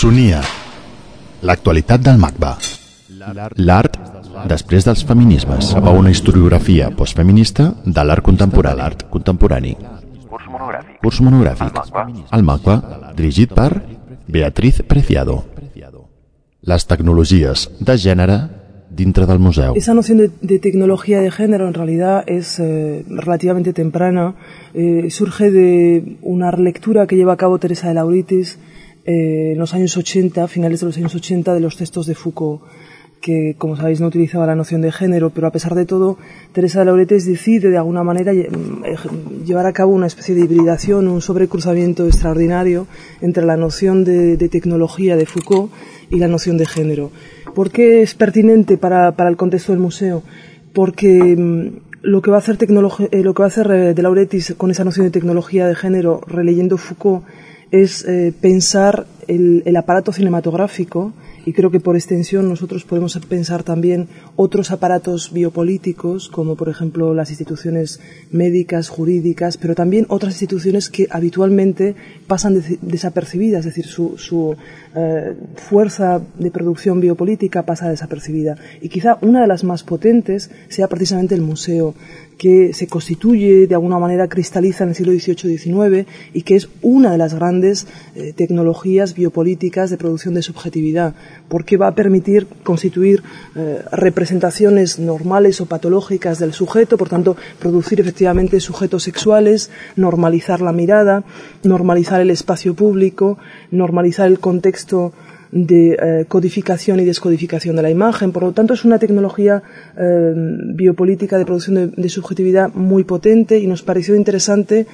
Sonia. L'actualitat del MACBA. L'art després dels feminismes. Cap a una historiografia postfeminista de l'art contemporani. L'art contemporani. Curs monogràfic. Curs monogràfic. El MACBA, dirigit per Beatriz Preciado. Les tecnologies de gènere dintre del museu. Esa noción de, de tecnología de género en realidad es eh, relativamente temprana. Eh, surge de una lectura que lleva a cabo Teresa de Lauritis eh, en los años 80, finales de los años 80, de los textos de Foucault que, como sabéis, no utilizaba la noción de género, pero a pesar de todo, Teresa de Lauretes decide, de alguna manera, llevar a cabo una especie de hibridación, un sobrecruzamiento extraordinario entre la noción de, tecnología de Foucault y la noción de género. ¿Por qué es pertinente para, para el contexto del museo? Porque mm, lo que va a hacer, eh, lo que va a hacer eh, de Lauretis con esa noción de tecnología de género, releyendo Foucault, es eh, pensar el, el aparato cinematográfico y creo que por extensión nosotros podemos pensar también otros aparatos biopolíticos, como por ejemplo las instituciones médicas, jurídicas, pero también otras instituciones que habitualmente pasan de, desapercibidas, es decir, su, su eh, fuerza de producción biopolítica pasa desapercibida. Y quizá una de las más potentes sea precisamente el museo, que se constituye, de alguna manera cristaliza en el siglo XVIII-XIX y que es una de las grandes eh, tecnologías biopolíticas de producción de subjetividad, porque va a permitir constituir eh, representaciones normales o patológicas del sujeto, por tanto, producir efectivamente sujetos sexuales, normalizar la mirada, normalizar el espacio público, normalizar el contexto de eh, codificación y descodificación de la imagen. Por lo tanto, es una tecnología eh, biopolítica de producción de, subjetividad muy potente y nos pareció interesante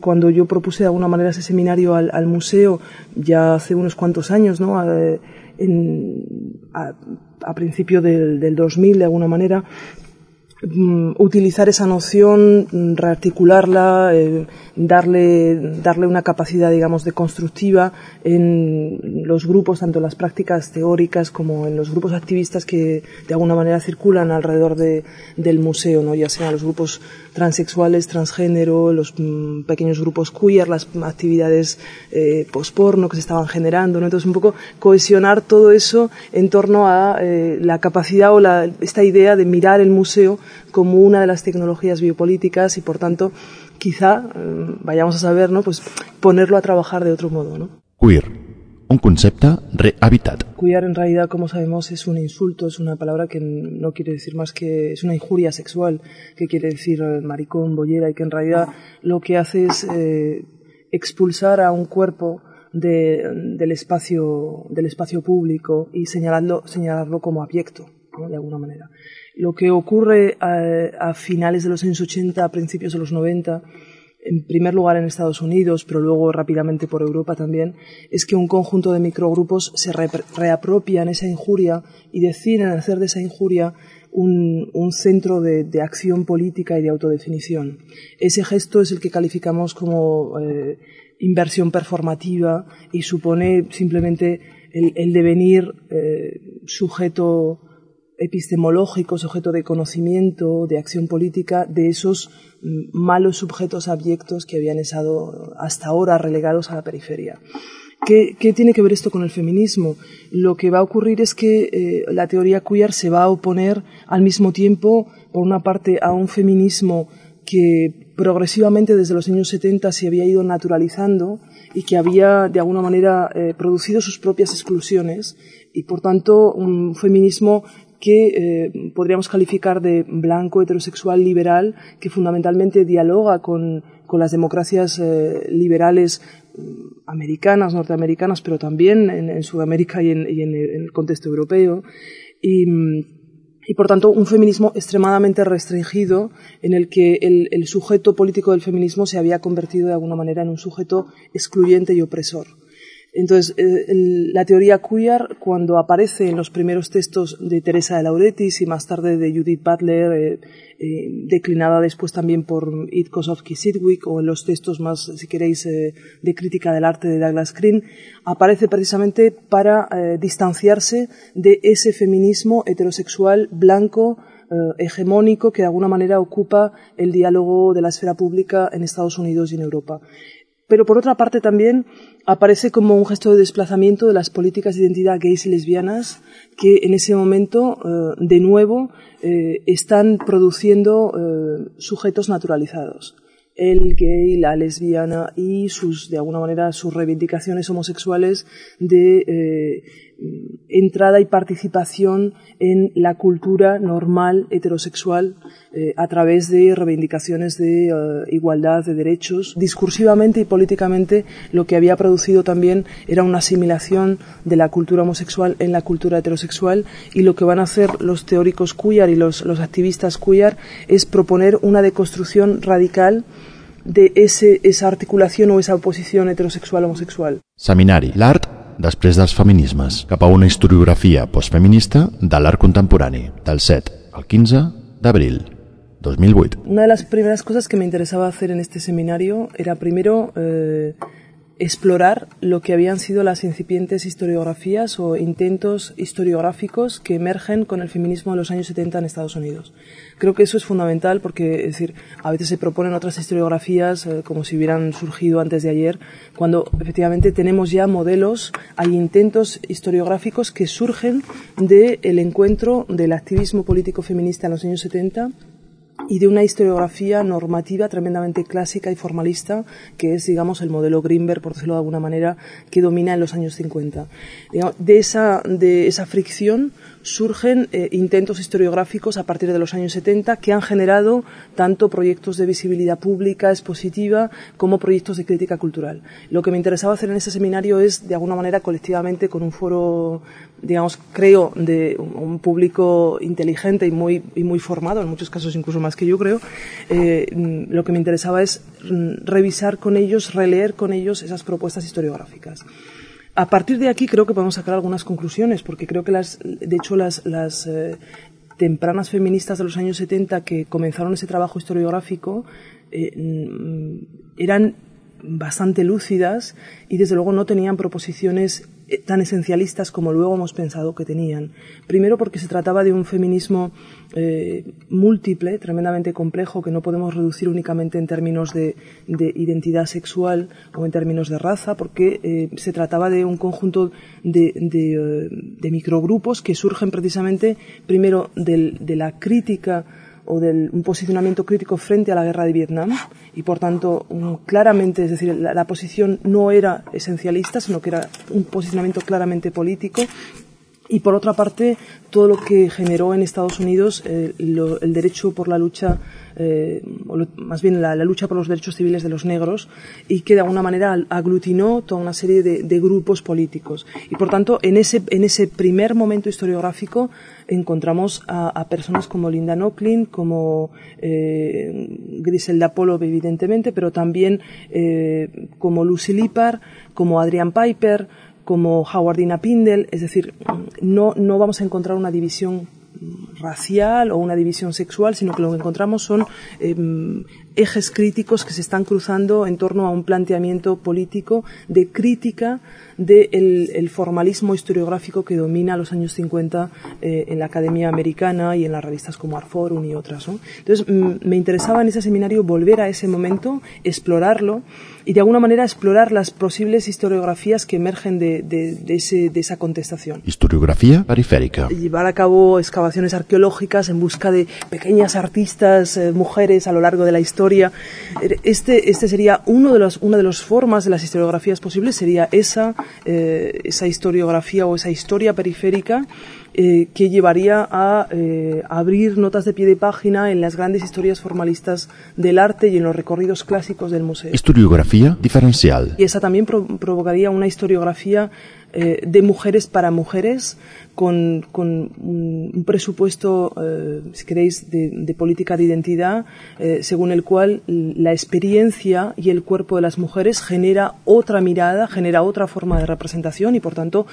cuando yo propuse de alguna manera ese seminario al, al museo ya hace unos cuantos años, ¿no? En, a, a principio del, del 2000, de alguna manera, mm, utilizar esa noción, rearticularla, eh, darle, darle una capacidad, digamos, de constructiva en los grupos, tanto las prácticas teóricas como en los grupos activistas que de alguna manera circulan alrededor de, del museo, ¿no? ya sean los grupos transexuales, transgénero, los mm, pequeños grupos queer, las actividades eh, posporno que se estaban generando, ¿no? Entonces, un poco cohesionar todo eso en torno a eh, la capacidad o la, esta idea de mirar el museo como una de las tecnologías biopolíticas y, por tanto, quizá, eh, vayamos a saber, ¿no? Pues ponerlo a trabajar de otro modo, ¿no? Queer, un concepte rehabitat. Queer en realidad, como sabemos, es un insulto, es una palabra que no quiere decir más que es una injuria sexual, que quiere decir eh, maricón, bollera, y que en realidad lo que hace es eh, expulsar a un cuerpo de, del, espacio, del espacio público y señalarlo, señalarlo como abyecto, de alguna manera. Lo que ocurre a, a, finales de los años 80, a principios de los 90, en primer lugar en Estados Unidos, pero luego rápidamente por Europa también, es que un conjunto de microgrupos se re reapropian esa injuria y deciden hacer de esa injuria un, centro de, acción política y de autodefinición. Ese gesto es el que calificamos como eh, inversión performativa y supone simplemente el, el devenir eh, sujeto epistemológico, sujeto de conocimiento, de acción política, de esos malos sujetos abyectos que habían estado hasta ahora relegados a la periferia. ¿Qué, ¿Qué, tiene que ver esto con el feminismo? Lo que va a ocurrir es que eh, la teoría queer se va a oponer al mismo tiempo, por una parte, a un feminismo que progresivamente desde los años 70 se había ido naturalizando y que había de alguna manera eh, producido sus propias exclusiones y por tanto un feminismo que eh, podríamos calificar de blanco, heterosexual, liberal, que fundamentalmente dialoga con, con las democracias eh, liberales americanas, norteamericanas, pero también en, Sudamérica y, en, el contexto europeo. Y, y, por tanto, un feminismo extremadamente restringido en el que el sujeto político del feminismo se había convertido de alguna manera en un sujeto excluyente y opresor. Entonces, eh, la teoría queer, cuando aparece en los primeros textos de Teresa de Lauretis y más tarde de Judith Butler, eh, eh, declinada después también por Id Kosowski Sidwick, o en los textos más, si queréis, de crítica del arte de Douglas Green, aparece precisamente para distanciarse de ese feminismo heterosexual blanco, hegemónico, que de alguna manera ocupa el diálogo de la esfera pública en Estados Unidos y en Europa pero por otra parte también aparece como un gesto de desplazamiento de las políticas de identidad gays y lesbianas que en ese momento, eh, de nuevo, eh, están produciendo eh, sujetos naturalizados. El gay, la lesbiana y sus, de alguna manera, sus reivindicaciones homosexuales de entrada y participación en la cultura normal heterosexual eh, a través de reivindicaciones de eh, igualdad de derechos. Discursivamente y políticamente lo que había producido también era una asimilación de la cultura homosexual en la cultura heterosexual y lo que van a hacer los teóricos queer y los, activistas queer es proponer una deconstrucción radical de ese, esa articulación o esa oposición heterosexual-homosexual. Després dels feminismes, cap a una historiografia postfeminista de l'art contemporani, del 7 al 15 d'abril 2008. Una de las primeras cosas que me interesaba hacer en este seminario era primero eh, explorar lo que habían sido las incipientes historiografías o intentos historiográficos que emergen con el feminismo de los años 70 en Estados Unidos. Creo que eso es fundamental porque, es decir, a veces se proponen otras historiografías eh, como si hubieran surgido antes de ayer, cuando efectivamente tenemos ya modelos, hay intentos historiográficos que surgen del encuentro del activismo político feminista en los años 70 y de una historiografía normativa tremendamente clásica y formalista, que es, digamos, el modelo Greenberg, por decirlo de alguna manera, que domina en los años 50. De esa, de esa fricción surgen eh, intentos historiográficos a partir de los años 70 que han generado tanto proyectos de visibilidad pública, expositiva, como proyectos de crítica cultural. Lo que me interesaba hacer en ese seminario es, de alguna manera, colectivamente, con un foro, digamos, creo, de un público inteligente y muy, y muy formado, en muchos casos incluso más que yo creo, eh, lo que me interesaba es mm, revisar con ellos, releer con ellos esas propuestas historiográficas. A partir de aquí creo que podemos sacar algunas conclusiones, porque creo que las, de hecho las, las eh, tempranas feministas de los años 70 que comenzaron ese trabajo historiográfico eh, mm, eran bastante lúcidas y desde luego no tenían proposiciones tan esencialistas como luego hemos pensado que tenían. Primero porque se trataba de un feminismo eh, múltiple, tremendamente complejo, que no podemos reducir únicamente en términos de, identidad sexual o en términos de raza, porque eh, se trataba de un conjunto de, microgrupos que surgen precisamente primero de la crítica o de un posicionamiento crítico frente a la guerra de Vietnam y por tanto claramente, es decir, la, posición no era esencialista, sino que era un posicionamiento claramente político y por otra parte todo lo que generó en Estados Unidos eh, el derecho por la lucha eh, más bien la, lucha por los derechos civiles de los negros y que de alguna manera aglutinó toda una serie de, grupos políticos. Y por tanto en ese en ese primer momento historiográfico encontramos a, personas como Linda Nochlin como eh, Griselda Polo evidentemente pero también como Lucy Lippard como Adrian Piper como Howardina Pindel, es decir, no, no vamos a encontrar una división racial o una división sexual, sino que lo que encontramos son em, ejes críticos que se están cruzando en torno a un planteamiento político de crítica del el formalismo historiográfico que domina los años 50 eh, en la Academia Americana y en las revistas como Arforum y otras. Entonces, me interesaba en ese seminario volver a ese momento, explorarlo y de alguna manera explorar las posibles historiografías que emergen de, ese, de esa contestación. Historiografía periférica. Llevar a cabo excavaciones arqueológicas en busca de pequeñas artistas, eh, mujeres a lo largo de la historia. Este, este sería uno de los, una de las formas de las historiografías posibles, sería esa eh, esa historiografía o esa historia periférica eh, que llevaría a eh, abrir notas de pie de página en las grandes historias formalistas del arte y en los recorridos clásicos del museo. Historiografía diferencial. Y esa también provocaría una historiografía eh, de mujeres para mujeres, con, un presupuesto, si queréis, de, política de identidad, según el cual la experiencia y el cuerpo de las mujeres genera otra mirada, genera otra forma de representación y, por tanto,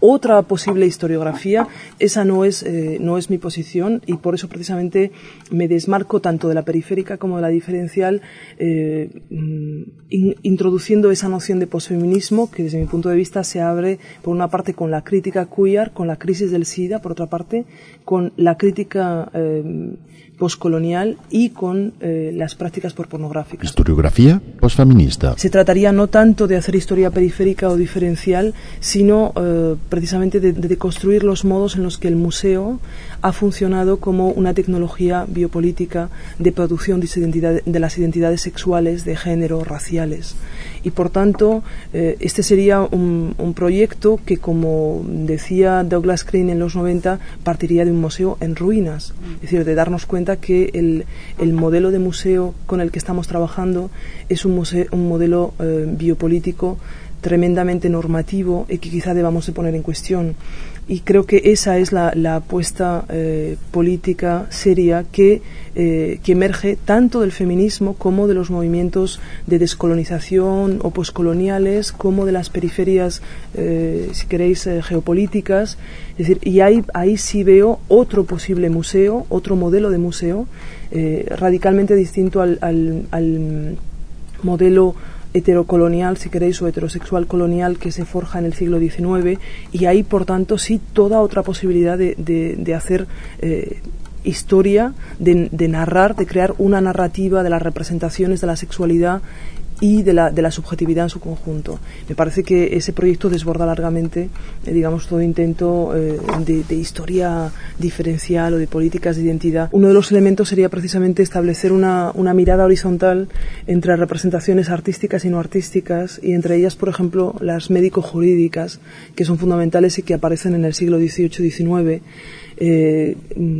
otra posible historiografía, esa no es, eh, no es mi posición y por eso precisamente me desmarco tanto de la periférica como de la diferencial, eh, mm, introduciendo esa noción de posfeminismo que desde mi punto de vista se abre por una parte con la crítica queer, con la crisis del SIDA, por otra parte con la crítica eh, postcolonial y con eh, las prácticas por pornográficas. Historiografía postfeminista. Se trataría no tanto de hacer historia periférica o diferencial, sino eh, precisamente de, construir los modos en los que el museo ha funcionado como una tecnología biopolítica de producción de, de las identidades sexuales, de género, raciales. Y por tanto, eh, este sería un, un, proyecto que, como decía Douglas Crane en los 90, partiría de un museo en ruinas. Es decir, de darnos cuenta que el, el, modelo de museo con el que estamos trabajando es un, museo, un modelo eh, biopolítico tremendamente normativo y que quizá debamos de poner en cuestión y creo que esa es la, apuesta eh, política seria que, eh, que, emerge tanto del feminismo como de los movimientos de descolonización o poscoloniales, como de las periferias, eh, si queréis, geopolíticas. Es decir, y ahí, ahí sí veo otro posible museo, otro modelo de museo, radicalmente distinto al, modelo heterocolonial, si queréis, o heterosexual colonial que se forja en el siglo XIX y hay, por tanto, sí toda otra posibilidad de, de, hacer eh, historia, de, de, narrar, de crear una narrativa de las representaciones de la sexualidad y de la, de la subjetividad en su conjunto. Me parece que ese proyecto desborda largamente, eh, digamos, todo intento eh, de, historia diferencial o de políticas de identidad. Uno de los elementos sería precisamente establecer una, una mirada horizontal entre representaciones artísticas y no artísticas y entre ellas, por ejemplo, las médico-jurídicas, que son fundamentales y que aparecen en el siglo XVIII-XIX. Eh,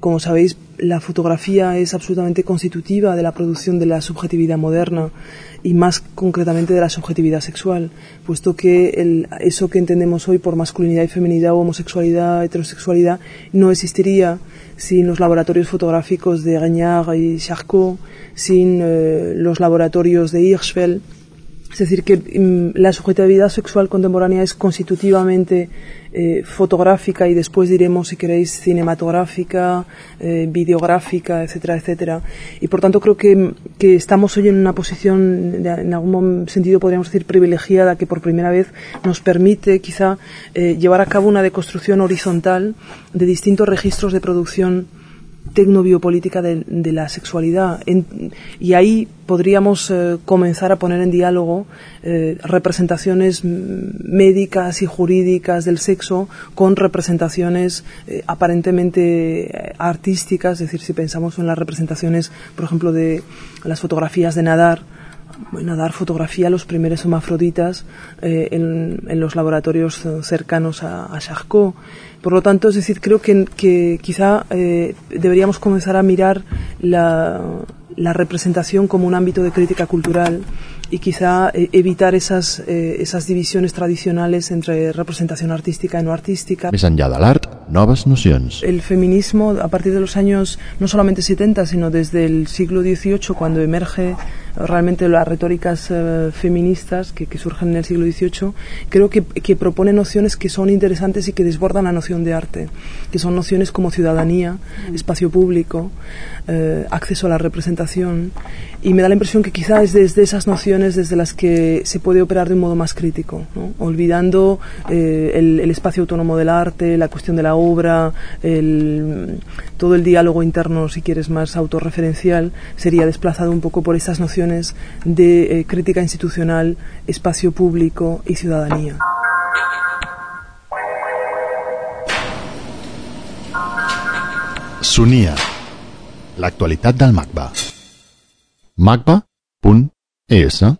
como sabéis, la fotografía es absolutamente constitutiva de la producción de la subjetividad moderna y más concretamente de la subjetividad sexual, puesto que el, eso que entendemos hoy por masculinidad y feminidad homosexualidad, heterosexualidad, no existiría sin los laboratorios fotográficos de Regnard y Charcot, sin eh, los laboratorios de Hirschfeld, es decir, que mm, la subjetividad sexual contemporánea es constitutivamente eh, fotográfica y después diremos, si queréis, cinematográfica, eh, videográfica, etcétera, etcétera. Y por tanto creo que, estamos hoy en una posición, en algún sentido podríamos decir, privilegiada, que por primera vez nos permite quizá eh, llevar a cabo una deconstrucción horizontal de distintos registros de producción tecnobiopolítica de, de la sexualidad. y ahí podríamos eh, comenzar a poner en diálogo eh, representaciones médicas y jurídicas del sexo con representaciones eh, aparentemente artísticas, es decir, si pensamos en las representaciones, por ejemplo, de las fotografías de nadar, nadar fotografía a los primeros hermafroditas en, en, los laboratorios cercanos a, a Charcot. Por lo tanto, es decir, creo que, quizá eh, deberíamos comenzar a mirar la, la, representación como un ámbito de crítica cultural y quizá eh, evitar esas, eh, esas divisiones tradicionales entre representación artística y no artística. Més enllà de l'art, noves nocions. El feminismo, a partir de los años no solamente 70, sino desde el siglo XVIII, cuando emerge realmente las retóricas eh, feministas que, que, surgen en el siglo XVIII, creo que, que, propone nociones que son interesantes y que desbordan la noción de arte, que son nociones como ciudadanía, espacio público, eh, acceso a la representación, y me da la impresión que quizá es desde esas nociones desde las que se puede operar de un modo más crítico, olvidando eh, el, espacio autónomo del arte, la cuestión de la obra, todo el diálogo interno, si quieres, más autorreferencial, sería desplazado un poco por esas nociones de eh, crítica institucional, espacio público y ciudadanía. Sonia, l'actualitat del MACBA. Isso.